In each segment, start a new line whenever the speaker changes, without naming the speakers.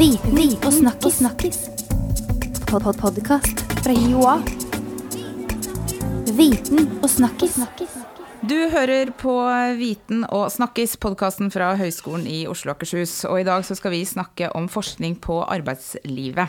Viten og snakkis. snakkis. Pod -pod Podkast fra Joa. Viten og snakkis.
Du hører på Viten og snakkis, podkasten fra Høgskolen i Oslo og Akershus. Og i dag så skal vi snakke om forskning på arbeidslivet.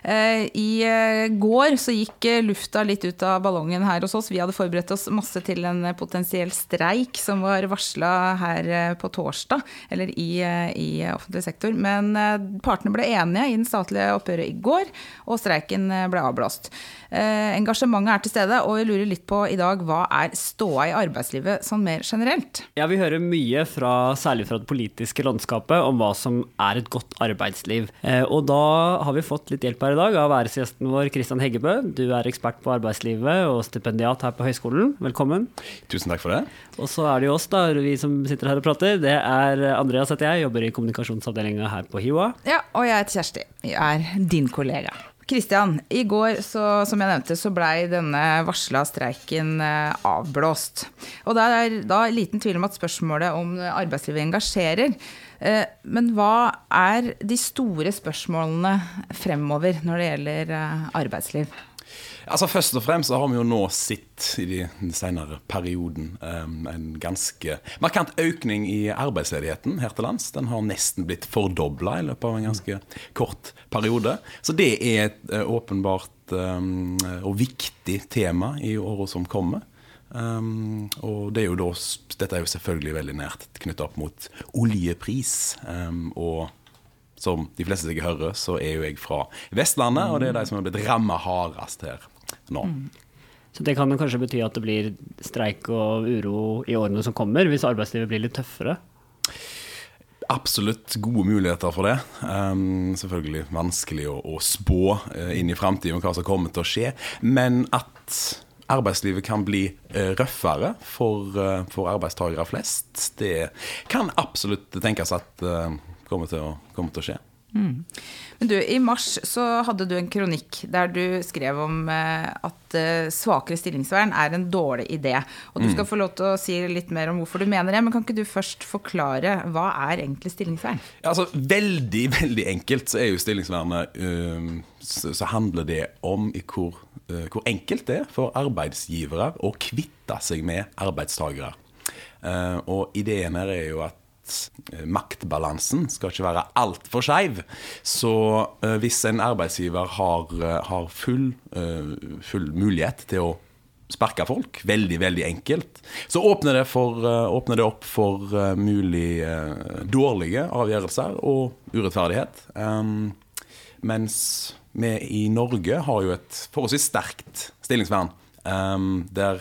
Eh, I eh, går så gikk eh, lufta litt ut av ballongen her hos oss. Vi hadde forberedt oss masse til en potensiell streik som var varsla her på torsdag, eller i, i offentlig sektor. Men partene ble enige i den statlige oppgjøret i går, og streiken ble avblåst. Engasjementet er til stede, og vi lurer litt på i dag hva er ståa i arbeidslivet sånn mer generelt?
Ja, Vi hører mye, fra, særlig fra det politiske landskapet, om hva som er et godt arbeidsliv. Og da har vi fått litt hjelp her i dag av æresgjesten vår Kristian Heggebø. Du er ekspert på arbeidslivet og stipendiat her på høyskolen. Velkommen.
Tusen takk for det.
Og så er det jo oss, da, vi som sitter her og prater. Det er Andreas heter jeg, jobber i kommunikasjonsavdelinga her på HiOA.
Ja, og jeg heter Kjersti. Jeg er din kollega. Kristian, i går så, som jeg nevnte, så blei denne varsla streiken eh, avblåst. Og det er da liten tvil om at spørsmålet om arbeidslivet engasjerer. Eh, men hva er de store spørsmålene fremover når det gjelder eh, arbeidsliv?
Altså Først og fremst så har vi jo nå sett i den senere perioden um, en ganske markant økning i arbeidsledigheten her til lands. Den har nesten blitt fordobla i løpet av en ganske kort periode. Så det er et uh, åpenbart um, og viktig tema i året som kommer. Um, og det er jo da, dette er jo selvfølgelig veldig nært knytta opp mot oljepris. Um, og som de fleste sikkert hører, så er jo jeg fra Vestlandet, og det er de som har blitt ramma hardest her nå. Mm.
Så det kan kanskje bety at det blir streik og uro i årene som kommer, hvis arbeidslivet blir litt tøffere?
Absolutt gode muligheter for det. Um, selvfølgelig vanskelig å, å spå uh, inn i framtiden hva som kommer til å skje. Men at arbeidslivet kan bli uh, røffere for, uh, for arbeidstakere flest. Det kan absolutt tenkes at uh, kommer, til å, kommer til å skje. Mm.
Men du, I mars så hadde du en kronikk der du skrev om at svakere stillingsvern er en dårlig idé. Og Du mm. skal få lov til å si litt mer om hvorfor du mener det, men kan ikke du først forklare hva er egentlig stillingsvern?
Ja, altså, veldig, veldig enkelt så er jo stillingsvernet uh, så, handler det om hvor Eh, hvor enkelt det er for arbeidsgivere å kvitte seg med arbeidstakere. Eh, og ideen her er jo at eh, maktbalansen skal ikke være altfor skeiv. Så hvis en arbeidsgiver har, har full, full, mulighet til å sparke folk, veldig veldig enkelt, så åpner det, for, åpner det opp for mulig dårlige avgjørelser og urettferdighet. mens vi i Norge har jo et forholdsvis sterkt stillingsvern. Um, der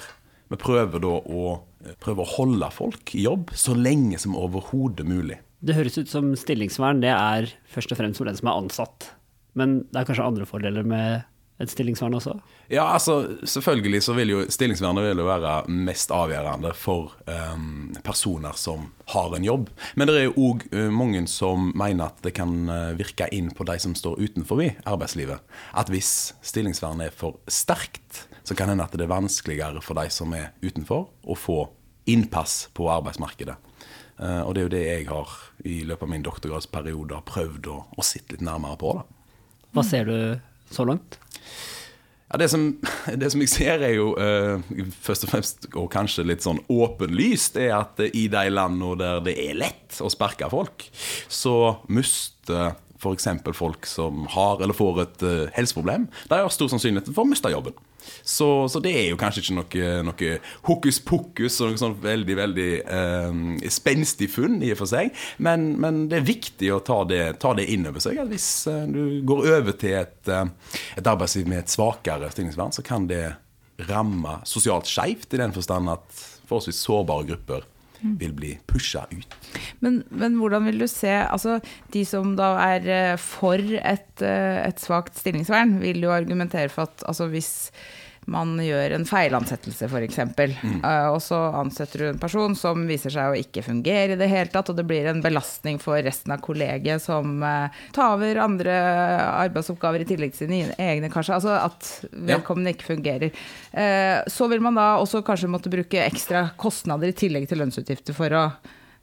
vi prøver da å, prøve å holde folk i jobb så lenge som overhodet mulig.
Det høres ut som stillingsvern det er først og fremst for den som er ansatt. Men det er kanskje andre fordeler med et stillingsvern også?
Ja, altså selvfølgelig så vil jo stillingsvernet vil jo være mest avgjørende for um, personer som har en jobb. Men det er jo òg uh, mange som mener at det kan uh, virke inn på de som står utenfor arbeidslivet. At hvis stillingsvernet er for sterkt, så kan det hende at det er vanskeligere for de som er utenfor, å få innpass på arbeidsmarkedet. Uh, og det er jo det jeg har i løpet av min doktorgradsperiode har prøvd å, å sitte litt nærmere på. da.
Hva ser du så langt?
Ja, det, som, det som jeg ser, er jo uh, først og fremst, og kanskje litt sånn åpenlyst, er at i de landene der det er lett å sparke folk, så mister f.eks. folk som har eller får et uh, helseproblem, de har stor sannsynlighet for å miste jobben. Så, så, det er jo kanskje ikke noe, noe hokus pokus og noe sånn veldig veldig eh, spenstig funn i og for seg. Men, men, det er viktig å ta det, det inn over seg. Hvis eh, du går over til et, eh, et arbeidsliv med et svakere stillingsvern, så kan det ramme sosialt skeivt, i den forstand at forholdsvis sårbare grupper vil bli pusha ut.
Men, men, hvordan vil du se altså De som da er eh, for et, eh, et svakt stillingsvern, vil jo argumentere for at altså hvis man gjør en feilansettelse, f.eks. Mm. Uh, og så ansetter du en person som viser seg å ikke fungere i det hele tatt, og det blir en belastning for resten av kollegiet som uh, tar over andre arbeidsoppgaver i tillegg til sine egne, kanskje. Altså at vedkommende ja. ikke fungerer. Uh, så vil man da også kanskje måtte bruke ekstra kostnader i tillegg til lønnsutgifter for å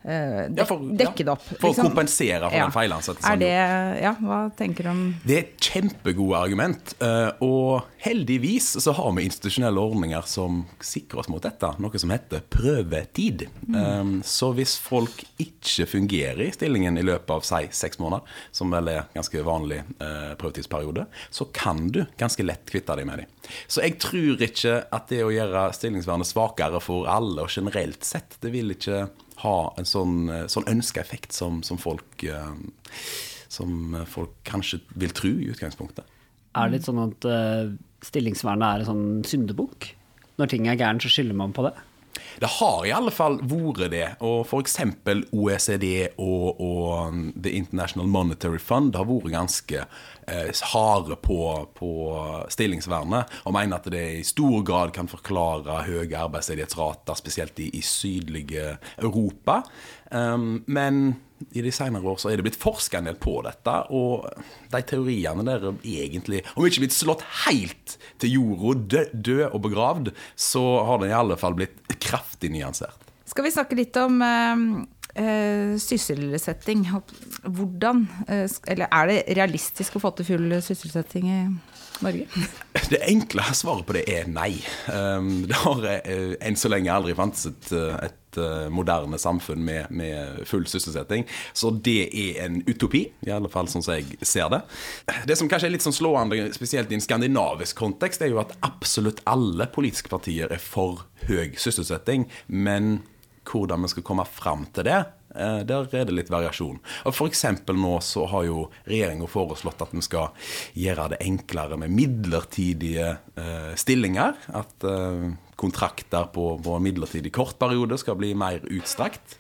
Ja, for-
dek, dekke det opp.
For å
liksom.
kompensere for
Ja.
den feilansettelsen.
Er det Ja, hva tenker du om
Det er et kjempegodt argument, eh, og heldigvis så har vi institusjonelle ordninger som sikrer oss mot dette, noe som heter prøvetid. Eh, Så hvis folk ikke fungerer i stillingen i løpet av si seks måneder, som vel er ganske vanlig eh, prøvetidsperiode, så kan du ganske lett kvitte deg med dem. Så jeg tror ikke at det å gjøre stillingsvernet svakere for alle, og generelt sett, det vil ikke ha en sånn, eh, sånn ønskeeffekt som, som folk eh, som folk kanskje vil tro i utgangspunktet.
Er det litt sånn at eh, stillingsvernet er en sånn syndebukk? Når ting er gærent, så skylder man på det?
Det har i alle fall vært det. Og f.eks. OECD og, og um, The International Monetary Fund har vært ganske harde på, på stillingsvernet, og mener at det i stor grad kan forklare høye arbeidsledighetsrater, spesielt i, i sydlige Europa. Um, men i de senere år så er det blitt forska en del på dette, og de teoriene der er egentlig Om ikke blitt slått helt til jorda, død, død og begravd, så har den i alle fall blitt kraftig nyansert.
Skal vi snakke litt om eh, eh, sysselsetting? Hvordan eh, Eller er det realistisk å få til full sysselsetting i Norge?
Det enkle svaret på det er nei. Um, det har eh, enn så lenge aldri fantes et, eh, et moderne samfunn med, med full sysselsetting. Så det er en utopi, i alle fall sånn som jeg ser det. Det som kanskje er litt sånn slående, spesielt i en skandinavisk kontekst, er jo at absolutt alle politiske partier er for høy sysselsetting. Men hvordan vi skal komme fram til det, eh, der er det litt variasjon. Og eksempel nå så har jo regjeringa foreslått at vi skal gjøre det enklere med midlertidige eh, stillinger. At eh, kontrakter på, på en midlertidig kort periode skal bli mer utstrakt.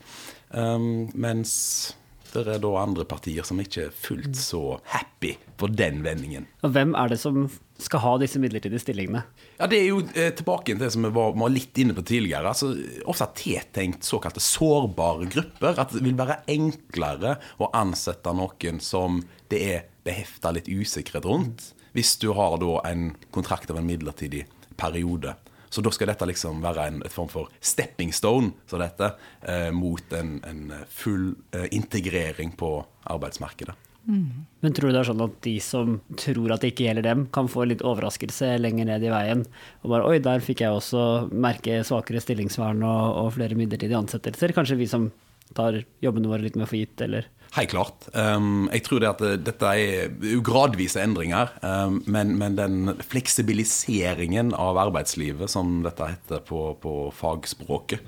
Um, mens det er da andre partier som ikke er fullt så happy for den vendingen.
Og hvem er det som skal ha disse midlertidige stillingene?
Ja, Det er jo eh, tilbake til det som vi var, var litt inne på tidligere. altså Ofte tiltenkt såkalte sårbare grupper. At det vil være enklere å ansette noen som det er behefta litt usikkerhet rundt, hvis du har da en kontrakt av en midlertidig periode. Så da skal dette liksom være en et form for stepping stone, så dette, eh, mot en, en full eh, integrering på arbeidsmarkedet.
Men tror du det er sånn at de som tror at det ikke gjelder dem, kan få litt overraskelse lenger ned i veien? Og bare oi, der fikk jeg også merke svakere stillingsvern og, og flere midlertidige ansettelser. Kanskje vi som tar jobbene våre litt mer for gitt, eller
Helt klart. Um, jeg tror det at dette er gradvise endringer, um, men, men den fleksibiliseringen av arbeidslivet, som dette heter på, på fagspråket,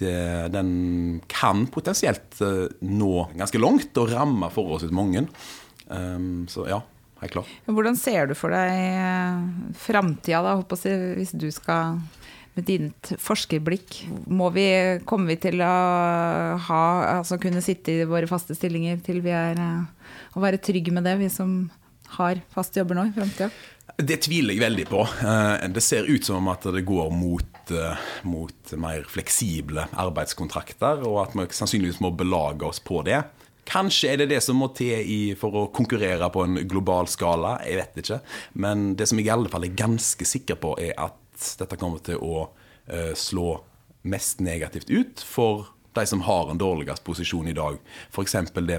det, den kan potensielt uh, nå ganske langt og ramme forholdsvis mange. Um, så ja, helt klart.
Hvordan ser du for deg eh, framtida, da, hvis du skal med ditt forskerblikk, må vi, kommer vi til å ha, altså kunne sitte i våre faste stillinger til vi er eh, Å være trygge med det, vi som har faste jobber nå i framtida?
Det tviler jeg veldig på. Eh, Det ser ut som at det går mot, eh, mot mer fleksible arbeidskontrakter, og at vi sannsynligvis må belage oss på det. Kanskje er det det som må til for å konkurrere på en global skala, jeg vet ikke. Men det som jeg i alle fall er ganske sikker på, er at dette kommer til å eh, slå mest negativt ut for de som har en dårligst posisjon i dag. F.eks. det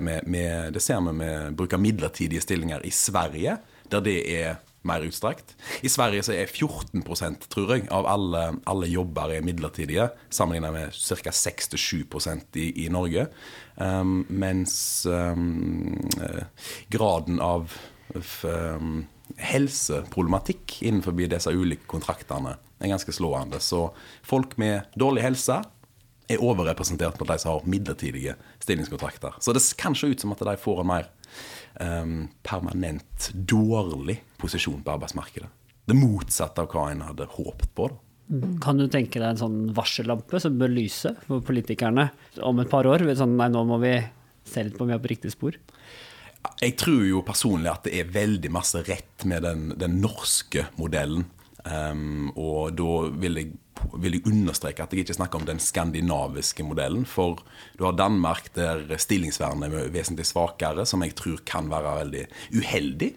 Det ser vi med bruk av midlertidige stillinger i Sverige, der det er mer utstrakt. I Sverige så er 14% tror jeg, av alle, alle jobber er midlertidige, sammenlignet med ca. 6-7 i, i Norge. Um, mens um, graden av um, helseproblematikk innenfor disse ulike kontraktene er ganske slående. Så folk med dårlig helse er overrepresentert på de som har midlertidige stillingskontrakter. Så det kan se ut som at de får en mer um, permanent dårlig posisjon på arbeidsmarkedet. Det motsatte av hva en hadde håpet på. Da.
Kan du tenke deg en sånn varsellampe som bør lyse for politikerne om et par år? Sånn, nei, nå må vi se litt på om vi er på riktig spor.
Jeg tror jo personlig at det er veldig masse rett med den, den norske modellen. Um, og da vil jeg, vil jeg understreke at jeg ikke snakker om den skandinaviske modellen. For du har Danmark der stillingsvernet er vesentlig svakere, som jeg tror kan være veldig uheldig.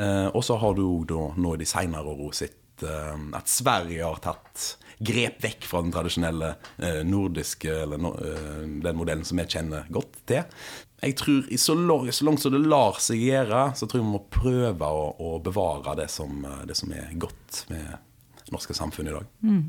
Uh, og så har du da nå i de seinere åra sett uh, at Sverige har tatt grep vekk fra den tradisjonelle eh, nordiske, eller eh, den modellen som vi kjenner godt til. Jeg tror i så, langt, så langt som det lar seg gjøre, så tror jeg vi må prøve å, å bevare det som, eh, det som, er godt med det norske samfunnet i dag.
Mm.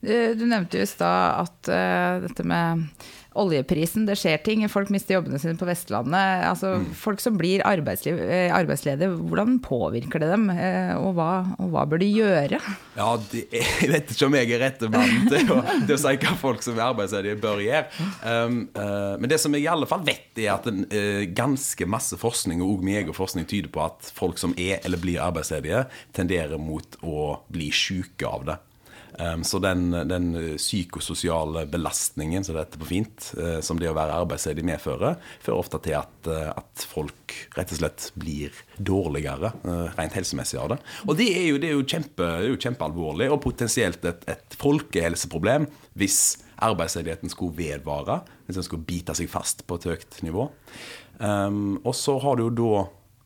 Du, du, nevnte jo i stad at uh, dette med oljeprisen, det skjer ting. Folk mister jobbene sine på Vestlandet. Altså, mm. Folk som blir eh, arbeidsledige, hvordan påvirker det dem? Eh, og hva, og hva bør de gjøre?
Ja, de, Jeg vet ikke om jeg er rette mann til, til, å si hva folk som er arbeidsledige bør gjøre. Um, uh, men det som jeg i alle fall vet, er at en, uh, ganske masse forskning, og også min egen forskning, tyder på at folk som er eller blir arbeidsledige, tenderer mot å bli syke av det. Um, så den, den, psykososiale belastningen, som det heter på fint, uh, som det å være arbeidsledig medfører, fører ofte til at, uh, at, folk rett og slett blir dårligere uh, rent helsemessig av det. Og det er jo, det er jo, kjempe, det er jo kjempealvorlig, og potensielt et, et, folkehelseproblem hvis arbeidsledigheten skulle vedvare, hvis den skulle bite seg fast på et høyt nivå. Um, og så har du jo da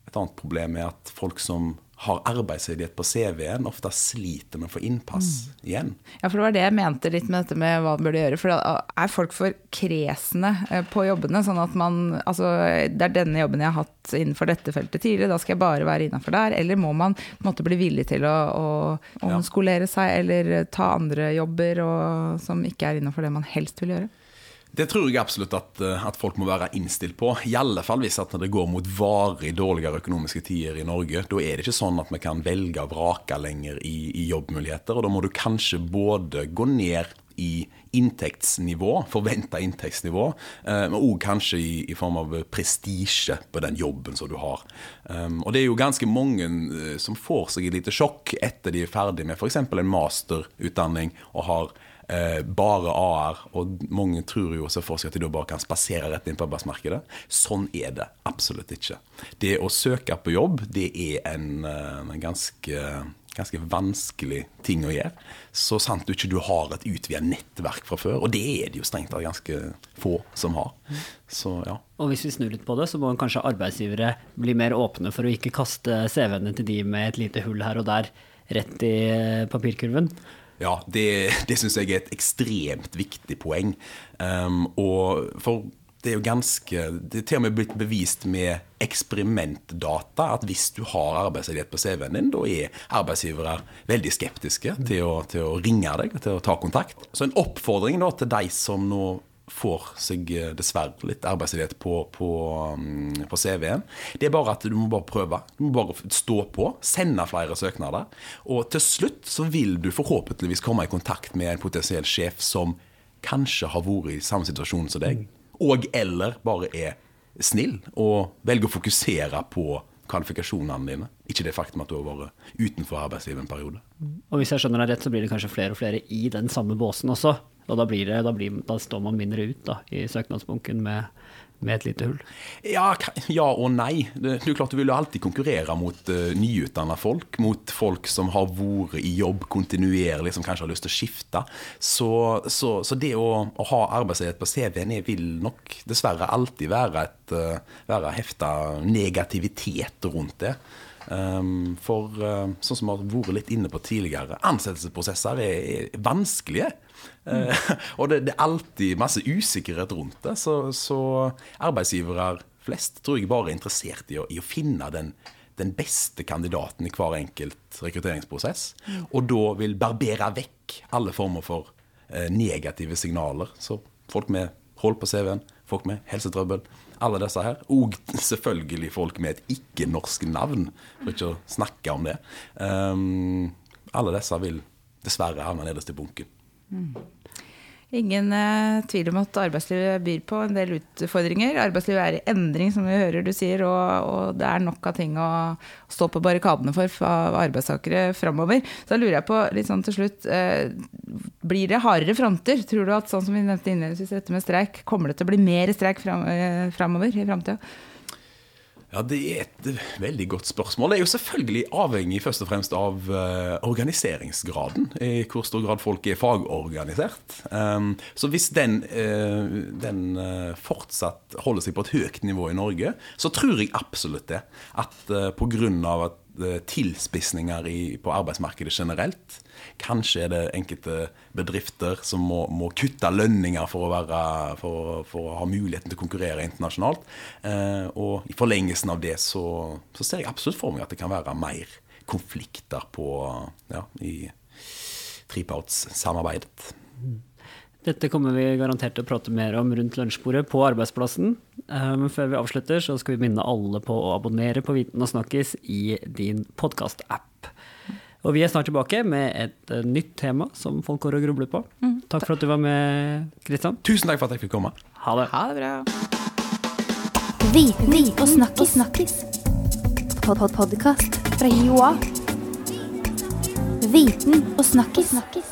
et annet problem med at folk som har arbeidsledighet på CV-en, ofte sliter med å få innpass mm. igjen.
Ja, for det var det jeg mente litt med dette med hva man burde gjøre. For er folk for kresne eh, på jobbene? Sånn at man Altså, det er denne jobben jeg har hatt innenfor dette feltet tidligere, da skal jeg bare være innafor der. Eller må man på en måte bli villig til å, å omskolere seg, eller ta andre jobber og, som ikke er innafor det man helst vil gjøre?
Det tror jeg absolutt at, eh, at, folk må være innstilt på. I alle fall hvis at det går mot varig dårligere økonomiske tider i Norge. Da er det ikke sånn at vi kan velge og vrake lenger i, i jobbmuligheter. Og da må du kanskje både gå ned i inntektsnivå, forventa inntektsnivå, eh, men òg kanskje i, i, form av prestisje på den jobben som du har. Um, og det er jo ganske mange uh, som får seg et lite sjokk etter de er ferdig med f.eks. en masterutdanning og har eh, bare AR, og mange tror jo også for seg at de da bare kan spasere rett inn på arbeidsmarkedet. Sånn er det absolutt ikke. Det å søke på jobb, det er en, eh, en ganske ganske vanskelig ting å gjøre. Så sant du ikke du har et utvidet nettverk fra før. Og det er det jo strengt tatt ganske få som har. Så, ja.
Og hvis vi snur litt på det, så må kanskje arbeidsgivere bli mer åpne for å ikke kaste CV-ene til de med et lite hull her og der rett i papirkurven?
Ja, det, det syns jeg er et ekstremt viktig poeng. Um, og for det er jo ganske Det er til og med blitt bevist med eksperimentdata at hvis du har arbeidsledighet på CV-en din, da er arbeidsgivere veldig skeptiske til å, til å ringe deg, til å ta kontakt. Så en oppfordring til de som nå får seg eh, dessverre litt arbeidsledighet på, på, mm, på CV-en. Det er bare at du må bare prøve. Du må bare stå på, sende flere søknader. Og til slutt så vil du forhåpentligvis komme i kontakt med en potensiell sjef som kanskje har vært i samme situasjon som deg, og eller bare er snill og velger å fokusere på kvalifikasjonene dine. Ikke det faktum at du har vært utenfor arbeidslivet en periode.
Og hvis jeg skjønner deg rett, så blir det kanskje flere og flere i den samme båsen også. Og da, blir det, da, blir, da står man mindre ut da, i søknadsbunken med, med et lite hull?
Ja, ja, og nei. Det, er klart Du vil jo alltid konkurrere mot uh, nyutdanna folk. Mot folk som har vært i jobb kontinuerlig, som kanskje har lyst til å skifte. Så, så, så det å, å ha arbeidsledighet på CV-en vil nok dessverre alltid være, et, uh, være hefta negativitet rundt det. Um, for uh, sånn som vi har vært litt inne på tidligere, ansettelsesprosesser er, er vanskelige. Mm. og det, det, er alltid masse usikkerhet rundt det. Så, så, arbeidsgivere flest tror jeg bare er interessert i å, i å finne den, den, beste kandidaten i hver enkelt rekrutteringsprosess. Mm. Og da vil barbere vekk alle former for eh, negative signaler. Så folk med hold på CV-en, folk med helsetrøbbel, alle disse her. Og selvfølgelig folk med et ikke-norsk navn, for ikke å snakke om det. Um, alle disse vil dessverre havne nederst i bunken. Mm.
Ingen uh, tvil om at arbeidslivet byr på en del utfordringer. Arbeidslivet er i endring, som vi hører du sier, og, og det er nok av ting å stå på barrikadene for av arbeidstakere framover. Så da lurer jeg på, litt sånn til slutt, uh, blir det hardere fronter? Tror du at sånn som vi nevnte innledningsvis, dette med streik, kommer det til å bli mer streik fram, uh, framover i framtida?
Ja, Det er et veldig godt spørsmål. Det er jo selvfølgelig avhengig først og fremst av uh, organiseringsgraden. I hvor stor grad folk er fagorganisert. Um, så hvis den, uh, den uh, fortsatt holder seg på et høyt nivå i Norge, så tror jeg absolutt det. At uh, pga. at eh, tilspissninger i, på arbeidsmarkedet generelt. Kanskje er det enkelte bedrifter som må, må kutte lønninger for å, være, for, for å, ha muligheten til å konkurrere internasjonalt. Eh, og i forlengelsen av det så, så, ser jeg absolutt for meg at det kan være mer konflikter på, ja, i trepartssamarbeidet.
Dette kommer vi garantert til å prate mer om rundt lunsjbordet på arbeidsplassen. Eh, men før vi avslutter, så skal vi minne alle på å abonnere på Viten og snakkis i din podkast-app. Og vi er snart tilbake med et eh, nytt tema som folk går og grubler på. Mm. Takk for at du var med, Kristian.
Tusen takk for at jeg fikk komme.
Ha det.
Ha det bra.
Viten og snakkis. snakkis. Pod -pod Podkast fra Joa. Viten og snakkis. snakkis.